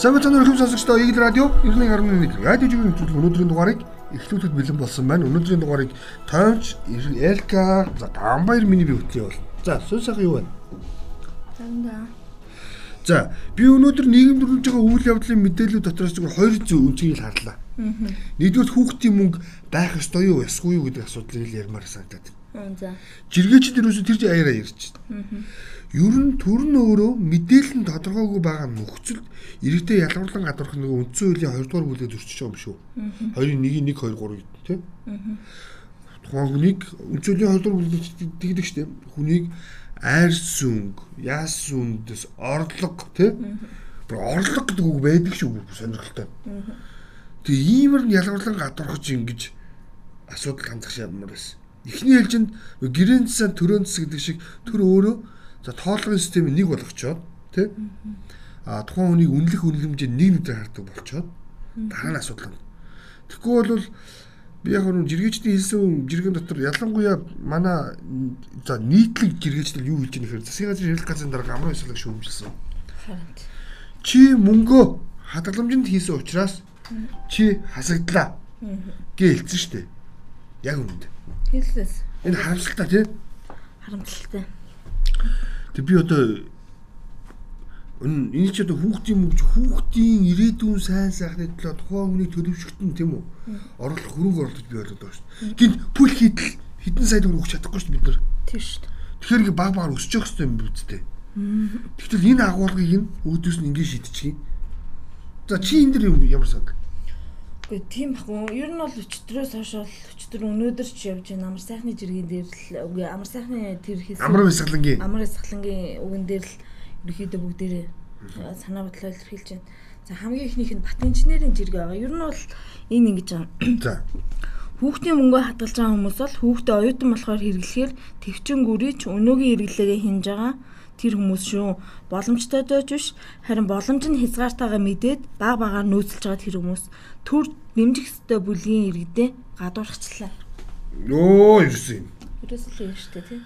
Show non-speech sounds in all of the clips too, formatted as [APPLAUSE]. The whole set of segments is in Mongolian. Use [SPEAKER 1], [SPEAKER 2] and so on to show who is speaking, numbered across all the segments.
[SPEAKER 1] Уу хүмүүс сонсогчдоо Игэл радио 91.1 радио жүгийн төлөв өнөөдрийн дугаарыг эхлүүлэхэд бэлэн болсон байна. Өнөөдрийн дугаарыг Томч, Элка, за Тамбаяр миний би хөтлөе бол. За сүн сайхан юу байна?
[SPEAKER 2] Танда.
[SPEAKER 1] За би өнөөдөр нийгэмд хүргэж байгаа үйл явдлын мэдээлэл дотроос зөвхөн хоёр зүйл үнцгийг харлаа. Нэгдүгээр хүүхдийн мөнгө байх ёстой юу, ясгүй юу гэдэг асуудлыг ярмаар санагдаад.
[SPEAKER 2] За.
[SPEAKER 1] Жиргээчд ерөөсөө тэр чинь аяараа ярьж байна. Ер нь төр нь өөрөө мэдээлэл нь тодорхойгүй байгаа нөхцөлд иргэдэд ялгарлан гадуурх нэг үндсэн хуулийн 2 дугаар бүлэг зөрчиж байгаа юм шүү. Хоёрын нэг нэг 2 3 гэдэг тийм. Тухайн хүнийг үндсэн хуулийн 2 дугаар бүлэг тэгдэг штеп. Хүнийг айр сүнг, яас сүндэс орлого тийм. Бүр орлого гэдэг үг байдаг шүү сонирхолтой. Тэгээ иймэр нь ялгарлан гадуурхаж ингэж асуудал хандах шаардмаар байсан. Эхний ээлжинд гэрээний цэсээ төрөөний цэс гэдэг шиг төр өөрөө За тоолгын системийг нэг болгочоод тий а тухайн хүнийг үнэлэх үнэлэмжээ нэг нүдээр хардаг болчоод дараа нь асуудал. Тэгэхгүй бол би яг нь жиргээчдийн хэлсэн жиргэн дотор ялангуяа манай за нийтлэг жиргээчдэл юу хэлж байгаа нэхэр засгийн газрын хэрэглэх газрын дарга амраа ёслог шүүмжилсэн. Чи мөнгөө хадгаламжинд хийсэн учраас чи хасагдлаа гэж хэлсэн шүү дээ. Яг үнэндээ.
[SPEAKER 2] Хэлсэн.
[SPEAKER 1] Энэ харамсалтай тий?
[SPEAKER 2] Харамсалтай.
[SPEAKER 1] Тэг би одоо энэ ч одоо хүүхдийн мөнгө хүүхдийн ирээдүйн сайн сайхны төлөө тухайн хүний төлөвшөлтөн тийм үү? Орлох хөрөнгө оруулалт бий болоод байгаа шүү дээ. Гинт пүл хийдэл хэдэн сая төгрөг өгч чадахгүй шүү дээ бид нар.
[SPEAKER 2] Тийм шүү дээ.
[SPEAKER 1] Тэгэхээр ингээ баг багаар өсөж явах хэрэгтэй юм бидтэй. Тэгвэл энэ агуулгыг нь өөдөөс нь ингээ шийдчихье. За чи энэ дэр юм ямар санаг?
[SPEAKER 2] Гэхдээ тийм бахгүй. Ер нь бол өчтөрөөс хойш бол өчтөр өнөөдөр ч явж байна. Амар сайхны жиргэн дээр л үгүй амар сайхны тэр хийсэн.
[SPEAKER 1] Амар бясгалангийн.
[SPEAKER 2] Амар бясгалангийн үгэн дээр л ерөөхдөө бүгдээрээ санаа бодлоо илэрхийлж байна. За хамгийн ихнийх нь бат инженерийн жиргээ байгаа. Ер нь бол энэ ингэж байгаа. [CLEARS THROAT]
[SPEAKER 1] За.
[SPEAKER 2] Хүүхдийн мөнгөө хадгалж байгаа хүмүүс бол хүүхдээ оюутан болохоор хэрэглэхээр төвчин гүрийч өнөөгийн хэрэглээгээ хинж байгаа тэр хүмүүс шүү. Боломжтой дооч биш. Харин боломж нь хязгаартайгаа мэдээд баг багаар нөөцлж байгаа тэр хүмүүс төр дэмжих ёстой бүлгийн иргэдээ гадуурхчлаа.
[SPEAKER 1] Йоо ерөөсөө.
[SPEAKER 2] Ерөөсөө юм шүү дээ тий.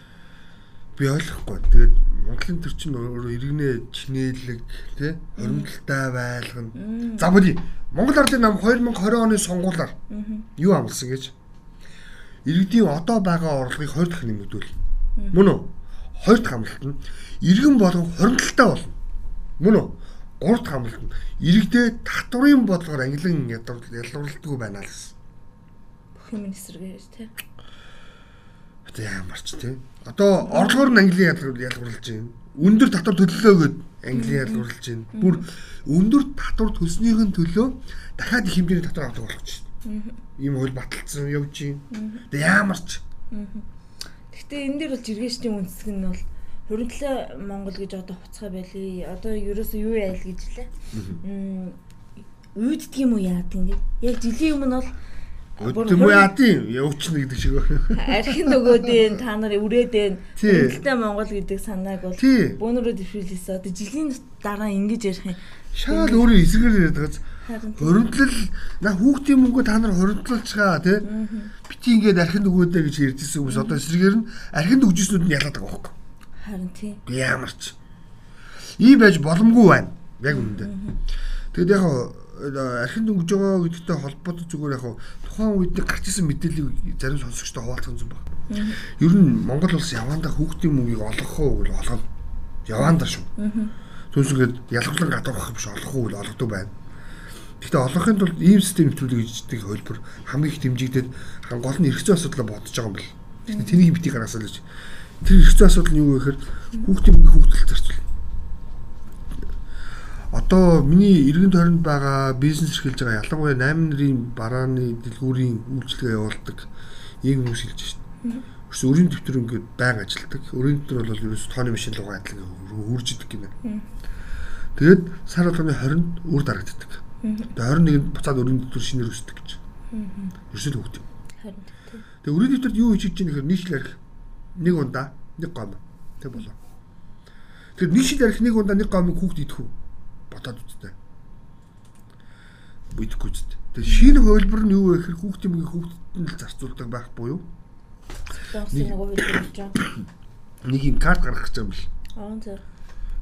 [SPEAKER 1] Би ойлгохгүй. Тэгээд Монголын төр чинь өөрөө иргэнэ чинээлэг тий хоримтлалтай байлгана. За бүли Монгол Ардын нам 2020 оны сонгуулиар юу амласан гэж иргэдийн одоо байгаа орлогыг 20 дахин нэмэгдүүл. Мөн үү? Хоёр дахь амлалт нь иргэн болгон хоримтлалтай болно. Мөн үү? Гурав дахь амлалт нь иргэдээ татврын бодлогоор ангилан ялгуулдаггүй байна л гэсэн.
[SPEAKER 2] Бүх юм эсрэгээр тий.
[SPEAKER 1] Одоо ямар ч тий. Одоо орлогоор нь ангилан ялгуулж байна. Өндөр татвар төлөлөө гэд ангилан ялгуулж байна. Бүр өндөр татвар төлснийхэн төлөө дахиад их хэмжээний татвар авдаг болгож байна. Ийм хөл баталсан явж байна. Тэгээ ямар ч.
[SPEAKER 2] Гэхдээ энэ дээр бол жиргээчдийн үндэслэг нь бол хуримтлаа Монгол гэж одоо хуцгаа байлээ. Одоо ерөөсөө юу яйл гэж лээ. Үйддэг юм уу яадаг юм. Яг жилийн өмнө бол
[SPEAKER 1] юм яадын явчихна гэдэг шиг байна.
[SPEAKER 2] Архин нөгөөдөө та нар үрээдэн Хөлтэй Монгол гэдэг санааг бол бөөнөрөө дэвшүүлсэн. Одоо жилийн дараа ингэж ярих юм.
[SPEAKER 1] Шаал өөрөө эсрэгээр яриад байгаа. Хоригдлол на хүүхдийн мөнгө та нар хоригдлуулж байгаа тий. Бити ингээд архин нөгөөдөө гэж ярьжсэн хүмүүс одоо эсрэгээр нь архин нөгжснүүд нь ялаад байгаа байхгүй.
[SPEAKER 2] Харин тий.
[SPEAKER 1] Ямар ч. Ийм байж боломгүй байна. Яг үнэндээ. Тэгэд яг архин дөнгөж байгаа гэдэгтэй холбоотой зүгээр яг тухайн үед гарч исэн мэдээллийг зарим сонсогчтой хуваалцах юм байна. Ер нь Монгол улс явандаа хүүхдийн мөнгийг олгох уу гэвэл олгоно. Явандаа шүү. Түүнсгээд ялгарлан гадуурхах биш олох уу гэвэл олгодог байна. Гэхдээ олохын тулд ийм систем нэвтрүүлэх гэждэг хөлбөр хамгийн их дэмжигдээд гол нь эргэцээ асуудлаа бодож байгаа юм бэл. Тэнийг битгий гаргасаа л гэж. Тэр эргэцээ асуудал нь юу вэ гэхээр хүүхдийн мөнгө хүүхдэлт зарцуул одоо миний эргэн тойронд байгаа бизнес эрхэлж байгаа ялангуяа 8 нарын барааны дэлгүүрийн үйлчлэгээ явуулдаг ийм хүмүүс хэлж шít. Өс өрийн дэвтэр ингээд байнга ажилдаг. Өрийн дэвтэр бол ерөөс тооны машин руугаа адилхан хурж идэг гинэ. Тэгээд сар болгоны 20-нд үр дарагддаг. Тэгээд 21-нд буцаад өрийн дэвтэр шинээр үсдэг гэж. Ерөөсөө хөвгт. Тэгээд өрийн дэвтэрт юу хийж чинь гэхээр нийслэл арх нэг ундаа нэг гом. Тэг болоо. Тэгэхээр нийслэл арх нэг ундаа нэг гомыг хүүхд идэх үү? бодоод үзтээ. Бүтэхгүй үст. Тэгээ шинэ хөлбөр нь юу вэ гэхээр хүүхдийн мөнгө хүүхдэд нь л зарцуулдаг байх буюу. [COUGHS]
[SPEAKER 2] Нэг
[SPEAKER 1] юм карт гаргах гэж юм бэл.
[SPEAKER 2] Аа зөв.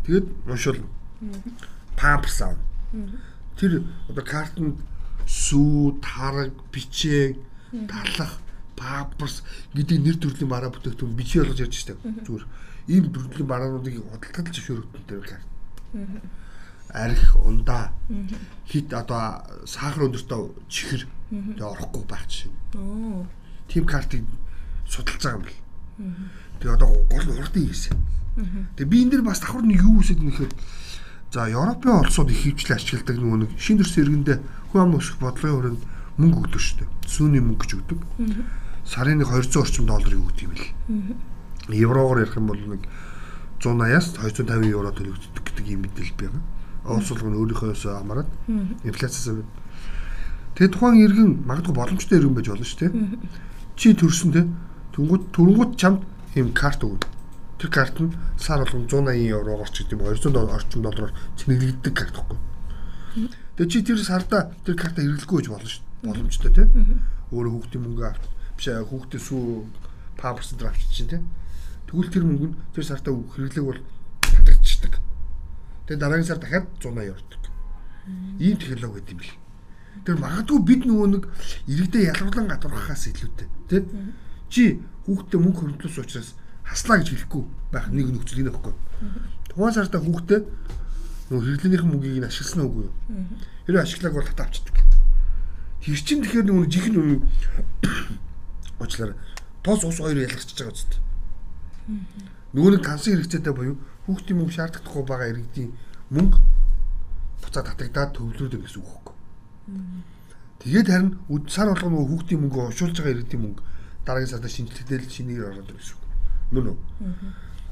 [SPEAKER 1] Тэгээд уншуул. Памперс аав. Тэр одоо картанд сүү, тараг, бичээ, талах, паперс гэдэг нэр төрлийн бараа бүтээгдэхүүн бичээ болгож ярьж штэ. Зүгээр ийм төрлийн бараануудыг худалдаж зөвшөөрөгдөн тэр карт. Арх, ундаа, хит одоо сахар өндөртөө чихэр тэгээ орохгүй байх чинь. Тим картыг судалж байгаа юм бэл. Тэгээ одоо гол урдын хийсэн. Тэгээ би энэ дэр бас давхар нэг юу үсэд нэхэд за Европын улсууд их хөвчлээ ашигладаг нөгөө нэг шин төрс иргэндээ хүн ам өсөх бодлогын хүрээнд мөнгө өгдөг шүү дээ. Сүүний мөнгө гэж өгдөг. Сарын нэг 200 орчим долларыг өгдөг юм бэл. Еврогоор ярих юм бол нэг 180-аас 250 евро төлөгддөг гэдэг юм мэдээлэл байна. Улс болгоно өөрийнхөөс хамаарат инфляцаас Тэгээ тухайн иргэн магадгүй боломжтой иргэн байж болно шүү дээ. Чи төрсөн те Тэнгүүд төрөнгүүд чамд ийм карт өгнө. Тэр карт нь сар болгон 180 еврогоор ч гэдэм 200 орчим доллараар цэнэглэгддэг карт гэхгүй. Тэгээ чи тэр сарда тэр карта хэрэглэхгүй гэж болно шүү. Боломжтой тий. Өөрөө хүүхдийн мөнгө авч хүүхдийн сүү памперс дээр авчиж чинь тий. Тэгвэл тэр мөнгө нь тэр сартаа хэрэглэх бол хадагдчихдаг. Тэгээ дараагийн сар дахиад 180 явдаг. Ийм технологи гэдэг юм бэл. Тэр магадгүй бид нөгөө нэг иргэдээ ялгарлан гадуурхахаас илүүтэй тий чи хүүхдээ мөнгө хөрөнгөлөөс учраас хаслаа гэж хэлэхгүй байх нэг нөхцөл энэ байхгүй. Тухайн сартаа хүүхдээ нөгөө хэрэглэнийхэн мөнгийг нь ашигласан үгүй юу? Хэрэв ашиглааг бол хата авчдаг. Тэр чин тэгэхээр нөгөө жихэн нөгөө уучлаарай. Тоос ус хоёр ялгарч байгаа зү. Нөгөө нэг тансын хэрэгцээтэй буюу хүүхдийн мөнгө шаардлагагүй байгаа иргэдийн мөнгө буцаад татагдаад төвлөрдөг гэсэн үг хөхгүй. Тэгээд харин сар болгоно хүүхдийн мөнгө уншуулж байгаа иргэдийн мөнгө дараагийн сард шинжилгээдэл шинээр ороод ирэх гэсэн үг. Мөн үү?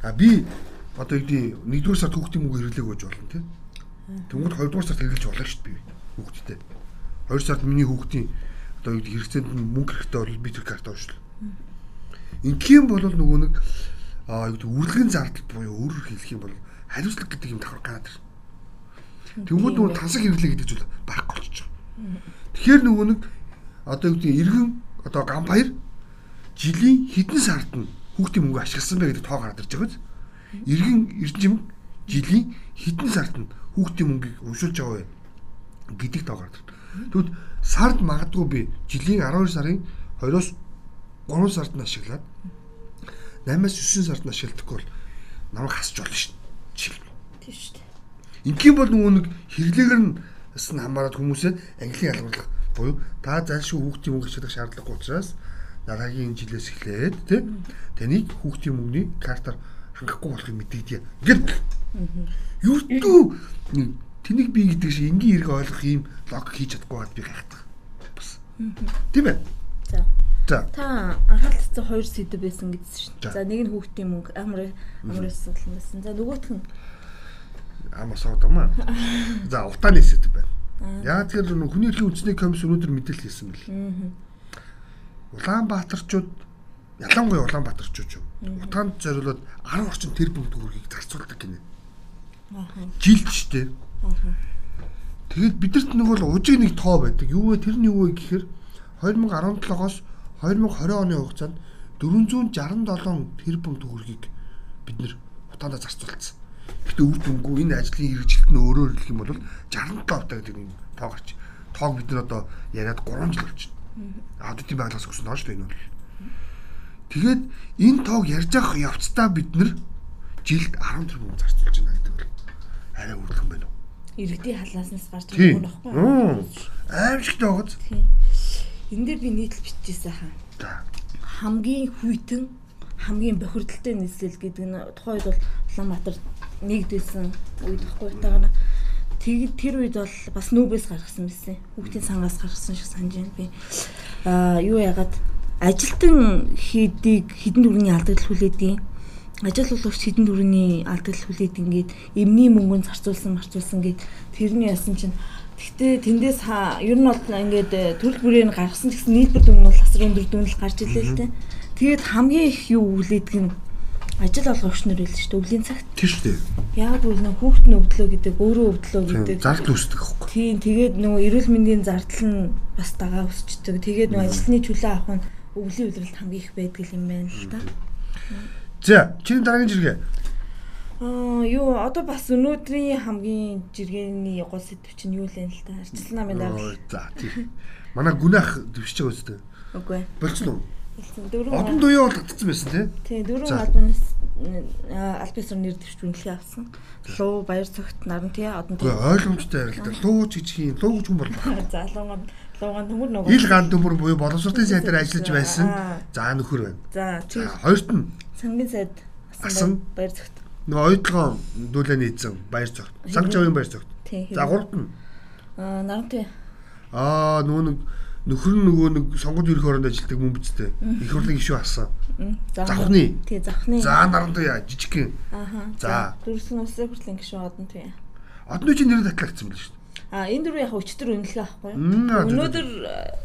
[SPEAKER 1] А би одоо гэдэг нэгдүгээр сард хүүхдийн мөнгө хэрэглээг гэж болно тийм. Тэнгүүд хоёрдугаар сард хэрэглэж болно шүү дээ би хүүхдтэй. Хоёр сард миний хүүхдийн одоо юу гэдэг хэрэгцээнд мөнгө хэрэгтэй бол би тэр карт авшлаа. Ингийн бол нөгөө нэг аа юу гэдэг үргэлгэн зардал буюу өөрөөр хэлэх юм бол хариуцлага гэдэг юм давхар гараад ирнэ. Тэнгүүд нөгөө тансаг хэрэглээ гэдэг зүйл байхгүй болчих. Тэгэхээр нөгөө нэг одоо юу гэдэг иргэн одоо гам баяр жилийн хэдэн сард нь хүүхдийн мөнгө ашигласан бэ гэдэг тоо гараад ирж байгаа биз. Иргэн эрдэмж жилийн хэдэн сард нь хүүхдийн мөнгийг уншуулж байгаа вэ гэдэг тоо гараад ирж. Тэгвэл сард магадгүй би жилийн 12 сарын 2-оос 3 сард нь ашиглаад 8-аас 9 сард нь ашигладаггүй бол намайг хасч болно шин. Жишээл.
[SPEAKER 2] Тийм шүү дээ.
[SPEAKER 1] Ингийн бол нөгөө нэг хэрэглээгээр нь хамаарат хүмүүсээ английн ялгарлах буюу та зайлшгүй хүүхдийн мөнгө ашиглах шаардлагагүй учраас дараагийн жилээс эхлээд тий таныг хүүхдийн мөнгөний картаар хангахгүй болохыг мэдэгдэе. Ингээд юуртгүй тэнийг би гэдэг шиг энгийн хэрэг ойлгох юм лог хийж чадахгүй бод би гайхдаг. Бас. Тийм ээ.
[SPEAKER 2] За.
[SPEAKER 1] За.
[SPEAKER 2] Та анхааралтай хоёр сэдв байсан гэсэн шин. За нэг нь хүүхдийн мөнгө амар амар асуудал байсан. За нөгөөх нь
[SPEAKER 1] ам асуудаг маа. За утааны сэдв байна. Яг тэр хүний эрхийн үндэсний комисс өнөөдөр мэдээлэл хийсэн бэл. Аа Улаанбаатарчууд ялангуяа Улаанбаатарчууд? Утаанд зориулаад 10 орчим тэрбум төгрөгийг зарцуулдаг гинэ. Аа. Жилд штэ. Аа. Тэгээд бидэрт нэг бол ужиг нэг тоо байдаг. Юу вэ? Тэр нь юу вэ гэхээр 2017-оос 2020 оны хугацаанд 467 тэрбум төгрөгийг бид нэр утаандаа зарцуулсан. Гэтэ үр дүнгүй энэ ажлын хэрэгжилт нь өөрөөр хэлэх юм бол 67 тавтай гэдэг нэг тоо гарч. Тоог бид нар одоо яриад 3 жил болчихно. Аудитын байгууллагаас өгсөн доо шүү дээ энэ бол. Тэгээд энэ тоог ярьж явах явцдаа бид нэр жилд 10 тэрбум зарцуулж байна гэдэг бол арай өрлөн байна уу?
[SPEAKER 2] Иргэдийн халааснаас гарч байгаа юм
[SPEAKER 1] баггүй. Аимшигтай байгааз.
[SPEAKER 2] Энэ дээр би нийтлэл биччихсэн хаа. Хамгийн хүйтэн хамгийн бохирдолтой нийслэл гэдэг нь тухайн үед бол Улаанбаатар нэгдсэн үед баггүй тагаа Тэгээд тэр үед бол бас нүүбээс гаргасан байсан. Хүүхдийн сангаас гаргасан шиг санаж байна би. Аа юу яагаад ажилтан хийдийг хідэн төрний алдагдал хүлээдэг. Ажил болгогч хідэн төрний алдагдал хүлээд ингээд эмний мөнгөнд зарцуулсан марцуулсан гэд тэрний ясан чинь Гэхдээ тэндээс ер нь бол ингээд төрөл бүрээр гаргасан гэсэн нийлбэр дүн нь бол асар өндөр дүн л гарч илээ л дээ. Тэгээд хамгийн их юу хүлээдэг нь ажил олгогч нар байл шүү дээ өвлийн цагт.
[SPEAKER 1] Тийм шүү дээ.
[SPEAKER 2] Яг үл нөх хүүхд нь өвдлөө гэдэг өөрөө өвдлөө гэдэг.
[SPEAKER 1] Зардал үүсдэг аахгүй.
[SPEAKER 2] Тийм тэгээд нөгөө эрүүл мэндийн зардал нь бас дагаа өсчдөг. Тэгээд нөгөө ажилтны чөлөө авах нь өвлийн үйлрэлт хамгийн их байдаг юм байна л да.
[SPEAKER 1] За чиний дараагийн жиргээ.
[SPEAKER 2] Аа юу одоо бас өнөөдрийн хамгийн жиргэний гол сэдв чинь юу лээ л та. Арчилсан намын дарга.
[SPEAKER 1] За тийм. Манай гүнах төвшиж байгаа үстэй.
[SPEAKER 2] Үгүй ээ.
[SPEAKER 1] Болчихно уу?
[SPEAKER 2] Дөрөв.
[SPEAKER 1] Одон дуяа бол татсан байсан тий.
[SPEAKER 2] Тийм дөрөв
[SPEAKER 1] За.
[SPEAKER 2] албанаас альбисар нэр дэвч үнэлгээ авсан. Луу баяр цогт наран тий одон тий.
[SPEAKER 1] Үгүй ойлгомжтой ярил та. Лууч гэж хийн. Луу гэж хүн бол. [LAUGHS]
[SPEAKER 2] Залууган лууган төмөр нөгөө.
[SPEAKER 1] Ил ган төмөр буюу боловсролын сайдаар ажиллаж байсан. За нөхөр байна.
[SPEAKER 2] За тий.
[SPEAKER 1] За хоёрт нь
[SPEAKER 2] Сангийн сайд
[SPEAKER 1] Асан.
[SPEAKER 2] баяр цогт.
[SPEAKER 1] нөгөө ойдлогоо дүүлэн ийдсэн баяр цогт. Санг жавын баяр.
[SPEAKER 2] Тий.
[SPEAKER 1] За гуравт нь
[SPEAKER 2] Аа наран тий.
[SPEAKER 1] аа нөгөө нэг нөхөр нь нөгөө нэг сонгуульд ерөх оронд ажилладаг мөн бицтэй. Их хурлын гишүү асан. Завхны.
[SPEAKER 2] Тий завхны.
[SPEAKER 1] За наран туяа жижигхэн.
[SPEAKER 2] Ааха.
[SPEAKER 1] За.
[SPEAKER 2] Дөрвсөн улсын хурлын гишүүн одон тий.
[SPEAKER 1] Одны чинь нэр татлагдсан байл шүү.
[SPEAKER 2] А энэ дөрөв яг өчтөр үнэлгээ авахгүй. Өнөөдөр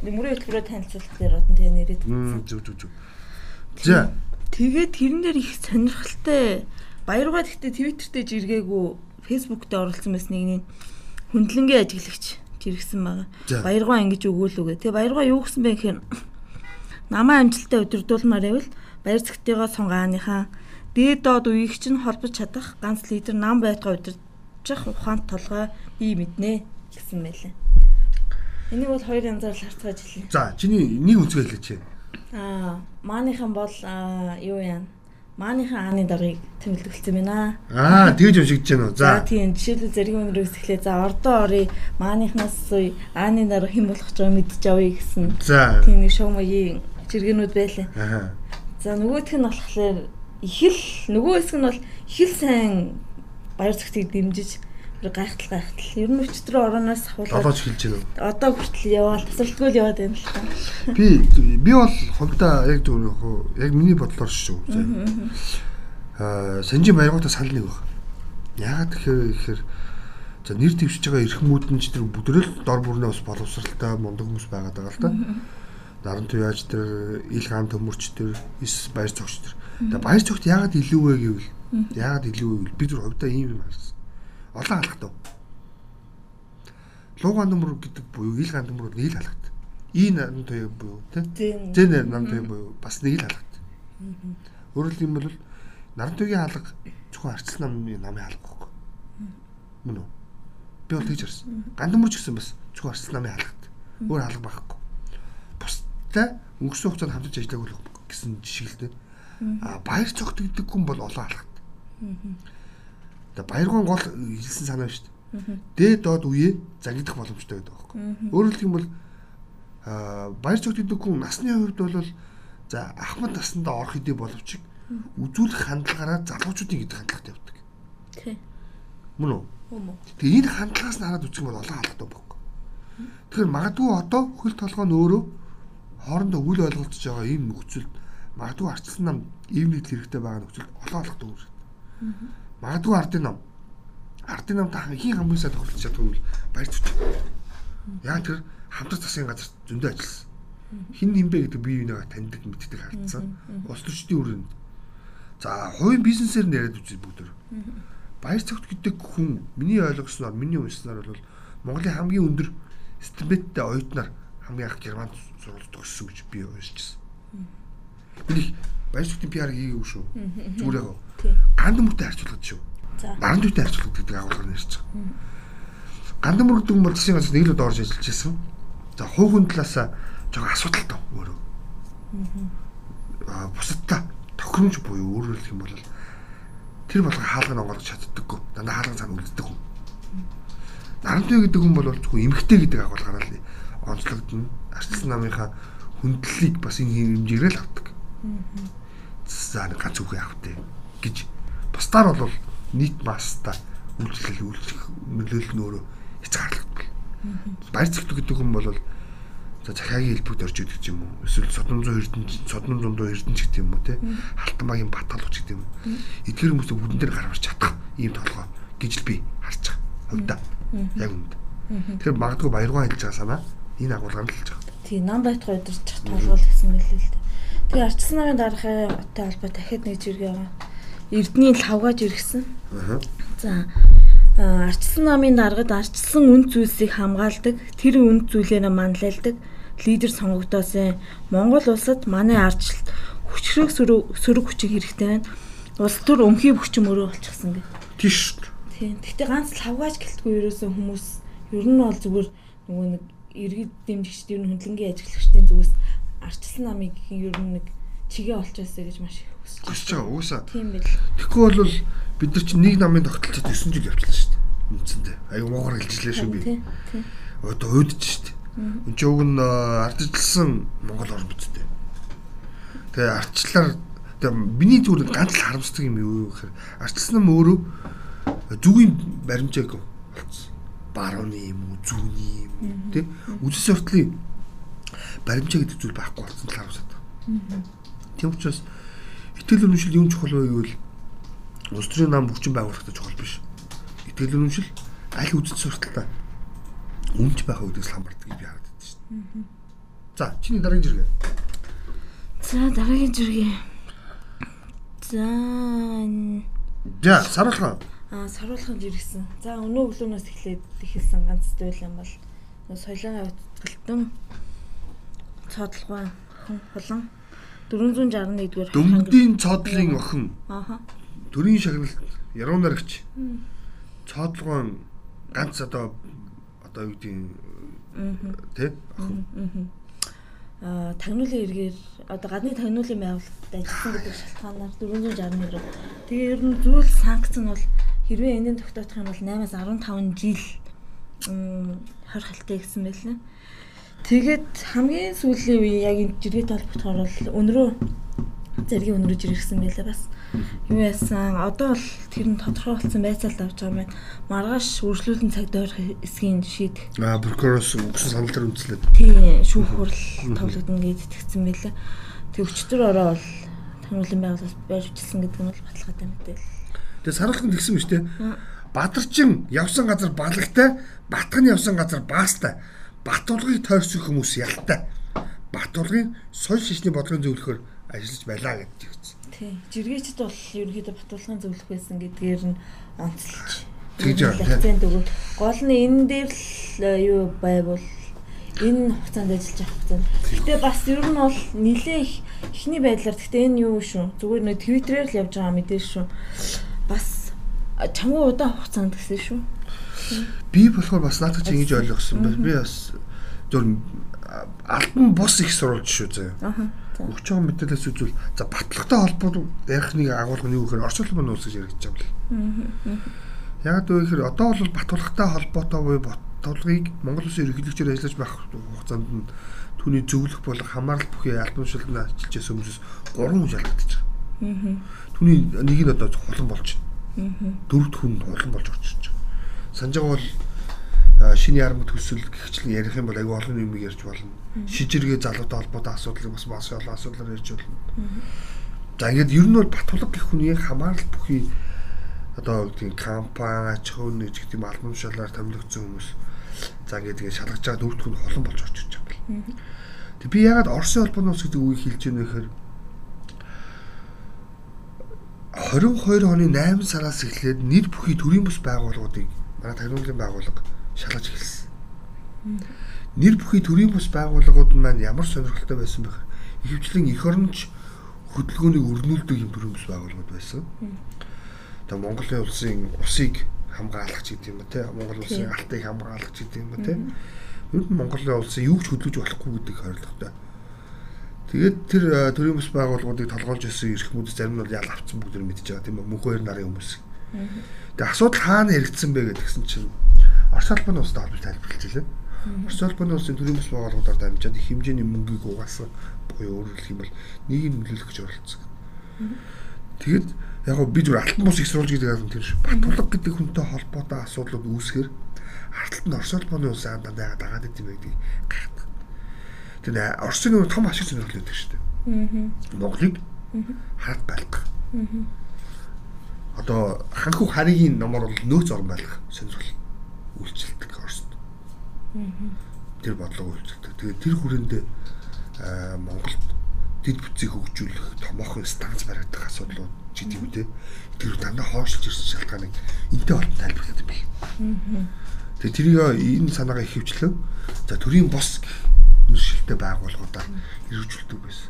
[SPEAKER 2] нэмрээ хөтөлбөрөөр танилцуулах дээр одон тэгээ нэрэд.
[SPEAKER 1] Зүг зүг зүг. За
[SPEAKER 2] Тэгээд тэрэн дээр их сонирхолтой баяргаа гэхдээ Twitter дээр жиргээгүй Facebook дээр оролцсон байсныг нэг хүндлэнгийн ажиглагч жиргсэн байгаа. Баяргаа ингэж өгөөлөөгөө. Тэгээ баяргаа юу гэсэн бэ гэхээр [COUGHS] намаа амжилттай удирдуулмаар байвал баяр цэгтийгоо сунгааныхаа дээд доод үеийг чинь холбож чадах ганц лидер нам байтгаа удирдах ухаант толгой би мэднэ гэсэн мэлээ. Энийг бол хоёр янзаар л харцгааж хэлье.
[SPEAKER 1] за чиний нэг үнцгээ хэлээч.
[SPEAKER 2] Аа, мааныхан бол юу яана? Мааныхан ааны даргаыг тэмүүлдэгцсэн байна.
[SPEAKER 1] Аа тэгж уншигдэж байна уу?
[SPEAKER 2] За тийм жишээлбэл зэрэг өнөрөөс эхлээ. За ордоо оръё. Маанихнаас суй ааны дарга хэн болох ч мэдж авъя гэсэн.
[SPEAKER 1] за.
[SPEAKER 2] Тийм нэг шоумогийн жиргэнүүд байлаа.
[SPEAKER 1] Аа.
[SPEAKER 2] За нөгөөх нь болохоор их л нөгөө хэсэг нь бол их л сайн баяр цогтыг дэмжиж гайхтал гайхтал. Ер нь өчтөр орооноос хавуулаад
[SPEAKER 1] Долооч хэлж байна уу?
[SPEAKER 2] одоо хүртэл яваал тасралтгүй л яваад байна л та.
[SPEAKER 1] Би би бол хувьдаа яг зөв хуу- яг миний бодлоор шүү. Аа санжи баяргуудаа санал нэг баг. Яагаад тэгэхээр ихээр за нэр дэвшиж байгаа эрхмүүд нь ч тэр бүдрэл дор бүрнээ бас боловсралтай мундаг хүмүүс байгаад байгаа л та. Наран туяач тэр ил ган төмөрч тэр эс баяр цогч тэр. Тэгээ баяр цогт яагаад илүү вэ гэвэл яагаад илүү вэ гэвэл би зүр хувьдаа ийм юм харсан. Олон алхтав. Лууган төмөр гэдэг буюу ил ган төмөр нийл алхт. И наран туяа буюу тий
[SPEAKER 2] Тийм.
[SPEAKER 1] Зэн нам туяа буюу бас нэг л хаалгат. Өөрөөр хэлбэл наран туяагийн хаалга зөвхөн арчил намын намын хаалга байхгүй. Мөн үү? Би бол тэгж харсан. Гандамөрч гэсэн бас зөвхөн арчил намын хаалгат. Өөр хаалга байхгүй. Бусдаа өнгөрсөн хугацаанд хамтарч ажиллаагүй л гэсэн дээ. А баяр цогт гэдэг хүн бол олон хаалгат. Тэгээ баяргон гол хэлсэн санаа шүү дээ. Дээд доод үе загидах боломжтой байдаг байхгүй. Өөрөөр хэлбэл Аа баяр цогт гэдэг хүн насны хувьд бол за ахмад наснда орох хэдий боловч үзүүлэх хандлагаараа залуучуудын гэдэг хандлагатай явдаг.
[SPEAKER 2] Тий.
[SPEAKER 1] Мөн үү? Тэгээ энэ хандлагаас нь хараад үзэх юм бол олон хаалгатай байхгүй. Тэгэхээр магадгүй одоо хөл толгой нь өөрөө хоорондоо үл ойлголцож байгаа ийм нөхцөлд магадгүй арчилсан нам ийм нэг хэрэгтэй байгаа нөхцөлд олон хаалгатай үүсэж. Магадгүй ардын нам ардын намтай хамгийн хамгийн сайн тохиолдож чаддаг нь баяр цогт. Яа тэр хамтрах засгийн газар зөндөө ажилласан. Хин нэмбэ гэдэг бие бинийгаа таньдаг мэддэг харагдсан. Улс төрчдийн өрөөнд. За, хувийн бизнесээр нэрэд үзээ бүгд. Баяр цогт гэдэг хүн миний ойлгосноор, миний уншсанаар бол Монголын хамгийн өндөр стипендтэй оюутнаар хамгийн анх Германд сурвалж төгссөн гэж би уншижсэн. Би баяр цогтын PR хийгээгүй шүү. Зүгээр яг
[SPEAKER 2] Тий.
[SPEAKER 1] ганд мөртөө харьцуулгад шүү.
[SPEAKER 2] За.
[SPEAKER 1] Наран дүйтэй харьцуулгад гэдэг агуулгаар нэрч байгаа. Гандан мөр гэдэг юм бол засгийн газар нэг л орж ажиллаж байсан. За хувийн талаас жоохон асуудалтай өөрөө. Аа бусадтай тохиромж буюу өөрөөр хэлэх юм бол тэр болгоо хаалганы онгоолгож чаддаггүй. Дандаа хаалган цаана үлддэг хүн. Нарантой гэдэг хүн бол зөвхөн эмгтэй гэдэг агуулгаараа л онцлогдно. Арчилсан намынхаа хүндлэлийг бас энэ хэмжээрээ л авдаг. За нэг ганц үгүй автай гэж бусдаар бол нийт масста үйлчлэл үйлчлэх нөлөөлөл нь өөрөө хязгаарлагддаг. Баяр цэгт гэдэг хүн бол за захиагийн хэлбэгт орж идэг юм уу? Эсвэл содон зуун эрдэнэ содон зундуу эрдэнэ гэдэг юм уу те? Халтан багийн бат толгоч гэдэг юм. Эдгээр хүмүүсээ бүдэн дээр гаргаж чадах ийм толгой гэж л би харж байгаа. Хувьдаа. Яг үүнд. Тэгэхээр магадгүй баяргаа хэлж байгаа санаа энэ агуулгаар л хэлж байгаа.
[SPEAKER 2] Тий, нам байтгай өдөрч татгалуул гэсэн мэлээ л дээ. Тэгээ арчсан намын даргатай холбоо дахиад нэг жиргээ байгаа. Эрдний лавгаж иргсэн.
[SPEAKER 1] Аа.
[SPEAKER 2] За арчсан намын даргад арчсан үнд зүйлсийг хамгаалдаг, тэр үнд зүйлээрээ манлайлдаг лидер сонгогдоосон Монгол улсад манай арчлалт хүчрэг сөрөг хүчийг хэрэгтэй байна. Улс төр өмхий бөхчм өрөө болчихсон гэх.
[SPEAKER 1] Тийш.
[SPEAKER 2] Тийм. Гэтэ ганц лавгааж гэлтгүй ерөөсөн хүмүүс ер нь бол зүгээр нөгөө нэг иргэд дэмжигчд ер нь хөндлөнгийн ажиглагчдын зүгээс арчилсан намыг ер нь нэг чигээ олчоосэй гэж маш их хүсэж байна.
[SPEAKER 1] Хүсэж байгаа уусаа.
[SPEAKER 2] Тийм бил.
[SPEAKER 1] Тэгэхгүй бол бид нар чинь нэг намын тогтолцоод 9 жил явчихлаа шүү дээ. Үндсэндээ. Аюу муугар хэлжлээ шүү би. Одоо уйдж шүү дээ. Энд чинь уг нь ардчилсан Монгол орн биз дээ. Тэгээ арчлаар миний зүгээр ганц л харамсдаг юм юу гэхээр арчилсан юм өөрөө зүгийн баримжааг болцсон. Барууны юм уу, зүүнний юм тий. Үдэс суртлын баримжаа гэдэг зүйл байхгүй болсон л харамсаад. Тийм учраас итгэл үнэмшил юм чухал вэ гэвэл улс төрийн нам хүчин байгуулахтай чухал биш. Итгэл үнэмшил аль үзэн сурталтай үнж байх үгдээс хамаардаг гэж би хараад байна шүү дээ. За, чиний дараагийн зэрэг.
[SPEAKER 2] За дараагийн зүргээ. За
[SPEAKER 1] За, саруулхан.
[SPEAKER 2] аа саруулхан жиргсэн. За өнөө өглөөнөөс эхлээд ихэлсэн ганц зүйл юм бол соёлын өвтгөлтөн цодлогоо хон холон 461-р
[SPEAKER 1] Дөнгөдийн цоодлын охин.
[SPEAKER 2] Ааха
[SPEAKER 1] төрийн шагналт яруу наригч цоодлогоон ганц одоо одоо юу гэдэг тий охин.
[SPEAKER 2] Аа тагнуулын эргээр одоо гадны тагнуулын байгууллагад ажилласан гэдэг шалтгаанаар 461-р. Тэгээ ер нь зүйл санкц нь бол хэрвээ энэний тогтоох юм бол 8-аас 15 жил м хорхолтой гэсэн байлаа. Тэгээд хамгийн сүүлийн үе яг энэ жиргээ талбартахаар бол өнрөө зэргийн өнрөө жиргсэн байлаа бас. Юу яасан одоо бол тэр нь тодорхой болсон байцаалд авч байгаа юм байна. Маргааш үргэлжлүүлэн цаг дойрох эсгийн шийдэх
[SPEAKER 1] а прокурорс өгсөн санал дээр үндэслээд
[SPEAKER 2] тийм шүүх хурал тоглогдно гэж итгэсэн байлаа. Тэг өчтөр ороо бол тагнуулын байгууллагаас байр училсан гэдэг нь бол баталгаатай мэдээл.
[SPEAKER 1] тэгээ саруулхан тэгсэн мэт те Бадарчин явсан газар балагтай Батган явсан газар баастай Батулгыг тойрсон хүмүүс ялтай Батулгын соёл шишний бодлогын зөвлөхөөр ажиллаж байлаа гэж хэлсэн.
[SPEAKER 2] Тий. Жиргээчд бол ерөнхийдөө батулгын зөвлөх байсан гэдгээр нь онцлж.
[SPEAKER 1] Тэгж.
[SPEAKER 2] Акцент өгөх. Гол нь энэ дээр л э, юу байвал энэ хугацаанд ажиллаж авах хугацаанд. Гэтэ бас ер нь бол нилээ их ихний байдлаар гэтэ энэ юу шүү. Зүгээр нэг твиттерээр л явж байгаа мэдээ шүү. Бас а, чамгүй удаан хугацаанд гэсэн шүү.
[SPEAKER 1] Би болохоор бас наадах чинь ингэж ойлгосон байна. Би бас зөв альбан бус их сурвалж шүү.
[SPEAKER 2] За.
[SPEAKER 1] Өгч байгаа мэдээлэлс үзвэл за батлагтай холбоо ярих нэг агуулга нь юу гэхээр улбаны улс гэж яригдж байгаа юм. Яг үү гэхээр одоо бол батлагтай холбоотой буюу батлагыг Монгол улсын ерөнхийлөгчөөр ажиллаж байх хугацаанд нь түүний зөвлөх болох хамаарал бүхий альбан шилдэн ажиллаж байсан хүмүүсээс 3 хүн шалгагдаж байгаа. Түүний нэг нь одоо хулан болж байна. Дөрөвд хүн хулан болж байгаа. Санаж байгаа бол шинэ ярамт төсөл гихчлэн ярих юм бол аюу олон юм ярьж болно. Шижиргээ залуутай холбоотой асуудлыг бас маш олон асуудлаар ярьж болно. За ингээд ер нь бол Батулга гэх хүний хамаарал бүхий одоо тийм компани аж ахуй нэгж гэдэг юм албан тушаалаар томилогдсон хүмүүс за ингээд ингээд шалгаж байгаа дөрөвд хүн холон болж очиж байгаа юм. Тэг би ягаад Оросын холбооны ус гэдэг үгийг хэлж байна гэхээр 22 оны 8 сараас эхлээд нэр бүхий төрийн бус байгууллагуудыг манай тагнуулын байгууллага шалгаж эхэлсэн. Нэр бүхий төрийн бус байгууллагууд маань ямар сонирхолтой байсан бэ? Ихэвчлэн эх оронч хөдөлгөөнийг өрнүүлдэг юм төрийн бус байгууллагууд байсан. Тэгээ Монголын улсын усыг хамгаалагч гэдэг юм ба те? Монгол улсын алтыг хамгаалагч гэдэг юм ба те? Ер нь Монголын улсын юу ч хөдөлж болохгүй гэдэг хариулгатай. Тэгээд тэр төрийн бус байгууллагуудыг толгойлж өссөн эрх мэдс зарим нь бол ял авцсан бүгд мэдж байгаа тийм үү? Мөнх хоёр нарын хүмүүс. Тэгээд асуудал хаана хэрэгцсэн бэ гэдгсэн чинь Орос улбаны улстай холбоотой тайлбарлаж байлаа. Орос улбаны улсын төрийн бус байгууллагуудаар дамжаад их хэмжээний мөнгийг угаасан буюу өөрөөр хэлэх юм бол нийгэм нөлөөлөх гэж оролцсон. Тэгэд яг гоо би зүгээр алтан бус их сурвалж гэдэг юм тэр шүү. Батулга гэдэг хүнтэй холбоотой асуудлууд үүсгэр арталт нь Орос улбаны улсын андаа дагаад дагаад идэм байдгийг гахдаг. Тэр Оросын нэг том ашиг сонирхол өгдөг шүү дээ. Монголыг хаад байлгах. Одоо ханху харийн номор бол нөөц орн байлгах сонирхол үйлчлдэг Оросд. Тэр бодлого үйлчлдэг. Тэгээд тэр хүрээндээ Монголд дэд бүтцийг хөгжүүлэх томоохон станц баригдах асуудлууд гэдэг юм те. Тэр дандаа хоошлж ирсэн шалтгааныг энтэй холбоотой тайлбарлаад байна. Тэгээ тэрийг энэ санаагаа ихэвчлэн за төрийн бос гэх нэршилтэй байгууллагуудаар хэрэгжүүлдэг байсан.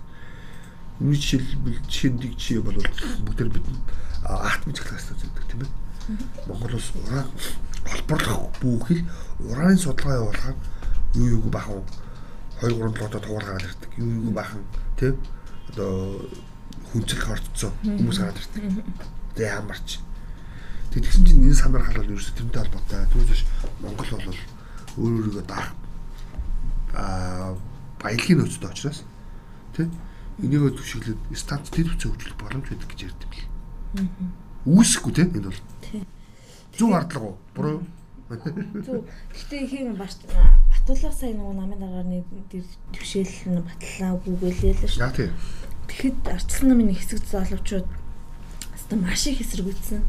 [SPEAKER 1] Миний жишээлбэл жишээндийг жишээ бол бүгд бид атом технологи зөвдөг тийм ээ. Монгол улс уран холбоорлох бүхэл ураны судалгаа явуулахаар юу юу бахан 2 3 лото тугаар гараад ирдэг. Юу юу бахан тийм одоо хүнцэл хорцсон хүмүүс гараад ирдэг. Тэгээ ямарч. Тэг тэгсэн чинь энэ санаархал бол ерөөсө тэрнтэй холбоотой. Түүнээс биш Монгол бол өөр өөрийгөө даах аа баялагын нөөцтэй учраас тийм энийгөө түшиглээд станц дэд хүчээ хөгжүүлэх боломж байдаг гэж ярьд юм бэл. Үүсэхгүй тийм энэ бол. Зөв хардлага уу? Буруу юу?
[SPEAKER 2] Зөв. Гэтэ их юм Батулаа сая нөгөө намын дараагаар нэг төвшөөл нь батлаа бүгэлээ л шүү.
[SPEAKER 1] Яа тийм.
[SPEAKER 2] Тэгэхэд арчлан намын хэсэг залуучууд хэвээ маш их эсэргүүцсэн.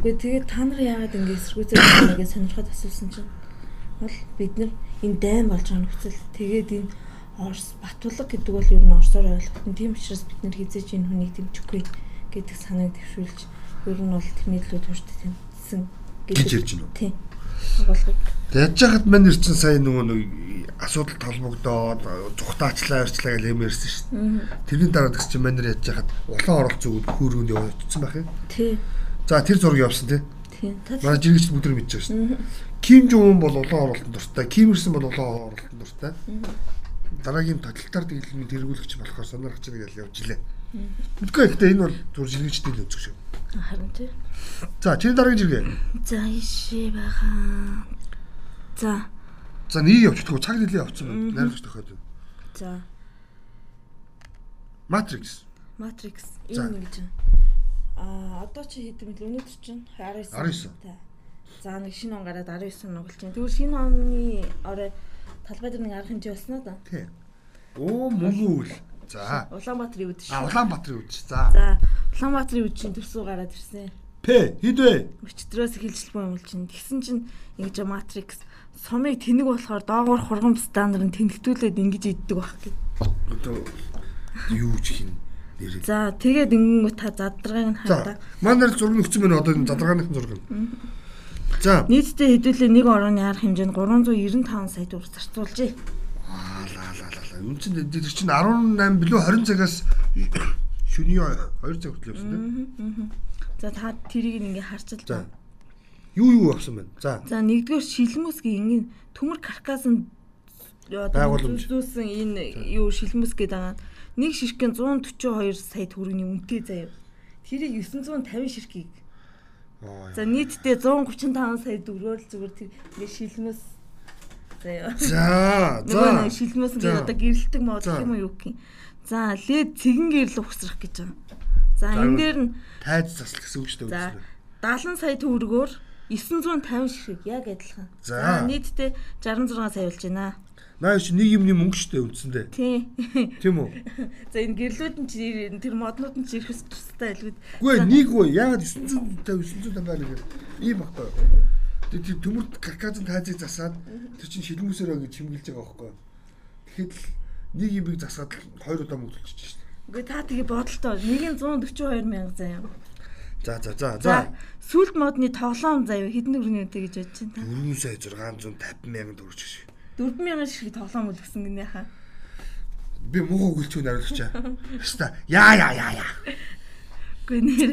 [SPEAKER 2] Үгүй тэгээд та нар яагаад ингэ эсэргүүцээ байгааг сонирхоод асуусан чинь бол бид нар энэ дайм болж байгаа нөхцөл тэгээд энэ Орос Батулга гэдэг бол ер нь Оросоор ойлгохтон тийм учраас бид нар хизээж энэ хүнийг дэмжихгүй гэдэг санааг дэвшүүлж ер нь бол тэрний төлөө тууштай тэмцсэн
[SPEAKER 1] гэж ярьж байна.
[SPEAKER 2] Тийм.
[SPEAKER 1] Тэгж яхад мань нэр чинь сайн нөгөө нэг асуудал толбогдоод зүхтаачлаа ярьчлаа гэж ярьсан шүү дээ. Тэрний дараа тэгс чинь мань нэр яаж яхад улаан оролцоо үд хөөргөнд явагдсан байх юм.
[SPEAKER 2] Тий.
[SPEAKER 1] За тэр зураг явсан тий.
[SPEAKER 2] Тий.
[SPEAKER 1] Манай жиргэч бүдэр мэдчихэж шүү дээ. Ким Жун бол улаан оролтонд дуртай, Ким Ирсэн бол улаан оролтонд дуртай. Дараагийн тоталтар дэглэмийн тэргүүлэгч болохоор сонирхож байгаа гэж явж илээ. Мэдгүй ихтэй энэ бол зүр жиргэчтэй л үзэх шүү.
[SPEAKER 2] Харин тий.
[SPEAKER 1] За, чиний дараагийн жиргээ.
[SPEAKER 2] За, ишээ байгаа. За.
[SPEAKER 1] За, нэг явчихдаг цаг нэлээ явцсан байна. Найруулагч тохиод.
[SPEAKER 2] За.
[SPEAKER 1] Matrix.
[SPEAKER 2] Matrix энэ нэг байна. Аа, одоо чи хэдэн мэл өнөөдөр чинь 19.
[SPEAKER 1] 19.
[SPEAKER 2] За, нэг шинэ он гараад 19 нугалж байна. Тэгвэл шинэ оны орой талбай дээр нэг арга хэмжээ болсноо да.
[SPEAKER 1] Тий. Оо, мөнгө үл. За.
[SPEAKER 2] Улаанбаатарын үд шүү.
[SPEAKER 1] А, Улаанбаатарын үд шүү. За.
[SPEAKER 2] За, Улаанбаатарын үд чинь төсөө гараад ирсэн.
[SPEAKER 1] П хэд вэ?
[SPEAKER 2] Өчтөрөөс хилжилбэн юм чинь. Тэгсэн чинь ингэж Matrix сумыг тэнэг болохоор доогуур хургам стандарт нь тэнэгтүүлээд ингэж иддэг байх гэв.
[SPEAKER 1] Одоо юу ч хин нэр.
[SPEAKER 2] За тэгээд ингэнгүү та задрагааг нь хаадаг.
[SPEAKER 1] Манай зураг нөхцөн байна одоо энэ задрагааны зураг. За
[SPEAKER 2] нийтдээ хэдүүлээ нэг орооны арга хэмжээнд 395 сая төгрөг зарцуулжээ.
[SPEAKER 1] Аа ла ла ла ла. Үн чинь тэр чинь 18 билүү 20 цагаас шөнийн 2 цаг хүртэл явсан тийм.
[SPEAKER 2] За та тэрийг ингээ харчил.
[SPEAKER 1] За. Юу юу авсан байна? За.
[SPEAKER 2] За нэгдүгээр шилмүсгийн ингээ төмөр каркасан зүүсэн энэ юу шилмүс гэдэг байгаа. Нэг ширхгэн 142 сая төгрөгийн үнэтэй заяа. Тэрийг 950 ширхгийг. За нийтдээ 135 сая төгрөгөөр зүгээр тэр ингээ шилмүс заяа.
[SPEAKER 1] За. За.
[SPEAKER 2] Шилмүс ингээ одоо гэрэлтэг мод юм уу юу гэх юм. За лед цэгэн гэрэл ухсрах гэж байгаа. За энэ дээр нь
[SPEAKER 1] тайз засал гэсэн үг шүү дээ.
[SPEAKER 2] 70 сая төгрөгөөр 950 ширхэг яг адилхан. За нийтдээ 66 сая болж байна.
[SPEAKER 1] Наа чи нэг юмны мөнгө шүү дээ үндсэндээ.
[SPEAKER 2] Тийм.
[SPEAKER 1] Тийм үү? [LAUGHS]
[SPEAKER 2] За энэ гэрлүүд нь чи тэр моднууд нь чи ирэхс тустай илгүүд.
[SPEAKER 1] Үгүй нэг үү яагаад 950 950 байна гэх ийм багтаа. Тэр төмөрт карказын тайзыг засаад тэр чинь шилмүсээрөө гэж чимгэлж байгаа байхгүй. Тэгэхэд нэг юмыг засаад хоёр удаа мөнгө төлчих шүү дээ.
[SPEAKER 2] Үгүй та тэгээ бодолтой. Нэг нь 142 мянга заяа.
[SPEAKER 1] За за за за.
[SPEAKER 2] Сүлд модны тоглоом заяа хэдэн төгрөгийн үнэтэй гэж бодож байна та?
[SPEAKER 1] 4 сая 650 мянган төгрөг шиг.
[SPEAKER 2] 4 мянган шиг тоглоом үл гэсэн гинэ хаа.
[SPEAKER 1] Би муу өгүүлчих нариулчихаа. Хаста яа яа яа яа.
[SPEAKER 2] Үгүй нэр.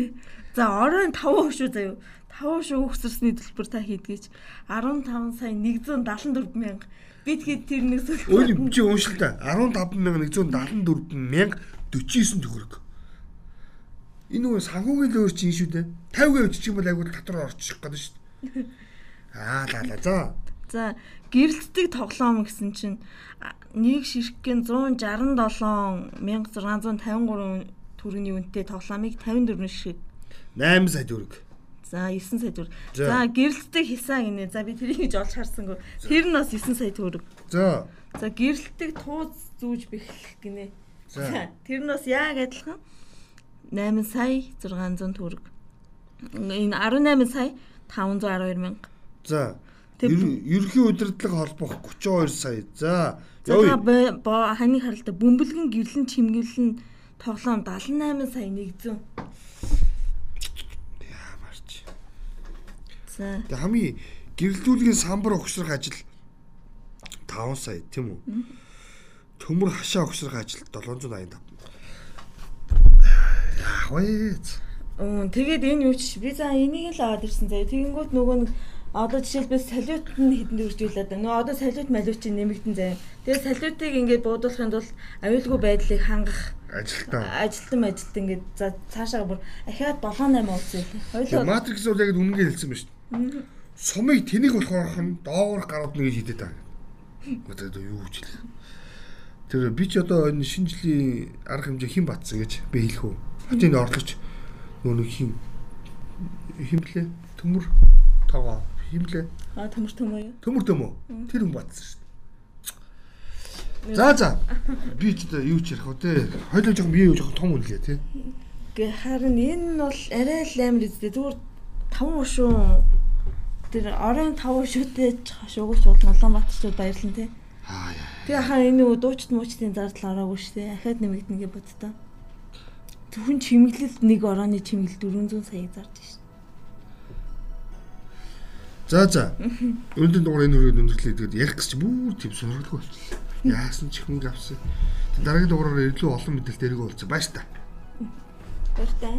[SPEAKER 2] За оройн 5% шүү заяа. 5% өгсөрсний төлбөр та хийдгээч 15 сая 174 мянга. Бид хэд тэр нэг
[SPEAKER 1] зүйл. Өө чи уншилтаа 15 мянга 174 мянга 49 төгрөг. Энэ нөгөө санхүүгийн л өөр чинь шүү дээ. 50% ч юм бол айгуу татвар орчих гээд шүү дээ. [LAUGHS] Аа ла ла за.
[SPEAKER 2] За гэрэлтдэг тоглоом гэсэн чинь нэг ширхгэн 167 1653 төгрөгийн үнэтэй тоглоомыг 54 ширхэг
[SPEAKER 1] 8 сая төгрөг.
[SPEAKER 2] За 9 сая төгрөг. За гэрэлтдэг хисаа гинэ. За би тэрийг гэж олж харсангүй. Тэр нь бас 9 сая төгрөг.
[SPEAKER 1] За.
[SPEAKER 2] За гэрэлтдэг тууз зүүж бэхлэх гинэ. За тэр нь бас яг адилхан 8 сая 600 төгрөг. Энэ 18 сая 512 мянга.
[SPEAKER 1] За. Ерөнхий удирдлага холбох 32 сая. За.
[SPEAKER 2] За ханыг харалта бөмбөлгөн гэрлэн чимгэлэн тоглоом 78 сая 100.
[SPEAKER 1] Ямарч.
[SPEAKER 2] За.
[SPEAKER 1] Тэг хамгийн гэрлүүлгийн самбар өгшрөх ажил 5 сая тийм үү? Төмөр хашаа өгшрөх ажил 785. аваач.
[SPEAKER 2] Өө тэгээд энэ юу ч би за энийг л аваад ирсэн заяа. Тэгэнгүүт нөгөө нэг одоо жишээлбэл салют нь хэдэнд үржүүлээд нөгөө одоо салют малют чинь нэмэгдэн заяа. Тэгээд салютыг ингээд буудуулахын тулд аюулгүй байдлыг хангах
[SPEAKER 1] Ажилтаа.
[SPEAKER 2] ажилтан ажилт ингээд за цаашаа бүр ахиад 7 8 уулзъя лээ. Хоёлоо
[SPEAKER 1] Матрикс бол яг үнэнгээ хэлсэн байна шүү дээ. Сумыг тэнийг болохоор хан доогоор гарууд нэг хидэд таа. Одоо юу гэж хэлэх. Тэр би ч одоо энэ шинэ жилийн арга хэмжээ хэн батсан гэж би хэлэх үү. Хотын орлогч нөгөө нэг хин химлээ төмөр тоогоо химлээ
[SPEAKER 2] а төмөр төмөө юу?
[SPEAKER 1] төмөр төмөө тэр хүн батсан шүү дээ. За за би ч одоо юу ч ярих вэ те. Хойлоо жоохон бие юу жоохон том үнэлээ те.
[SPEAKER 2] Гэ харин энэ бол арай л амар үстэй. Зүгээр 5 шүү. Тэр оройн 5 шүтээ шуугч бол Улаанбаатарчууд баярлан тий.
[SPEAKER 1] Аа яа.
[SPEAKER 2] Тэгээ хаа энэ дуучт муучтын зардал ороогүй шүү дээ. Ахаад нэмэгдэнгээ боддоо. Зөвхөн чимэглэл нэг орооны чимэглэл 400 сая зарж шүү.
[SPEAKER 1] За за. Өнөөдөр дугаар энэ хүрээд өндөрлөө тэгээд ярих гэж бүр тийм сонирхолтой болчихлоо. Яасан ч хүн авсан. Дараагийн дугаараар илүү олон мэдээлэл дээрээ болцсон. Баяр та.
[SPEAKER 2] Баяртай.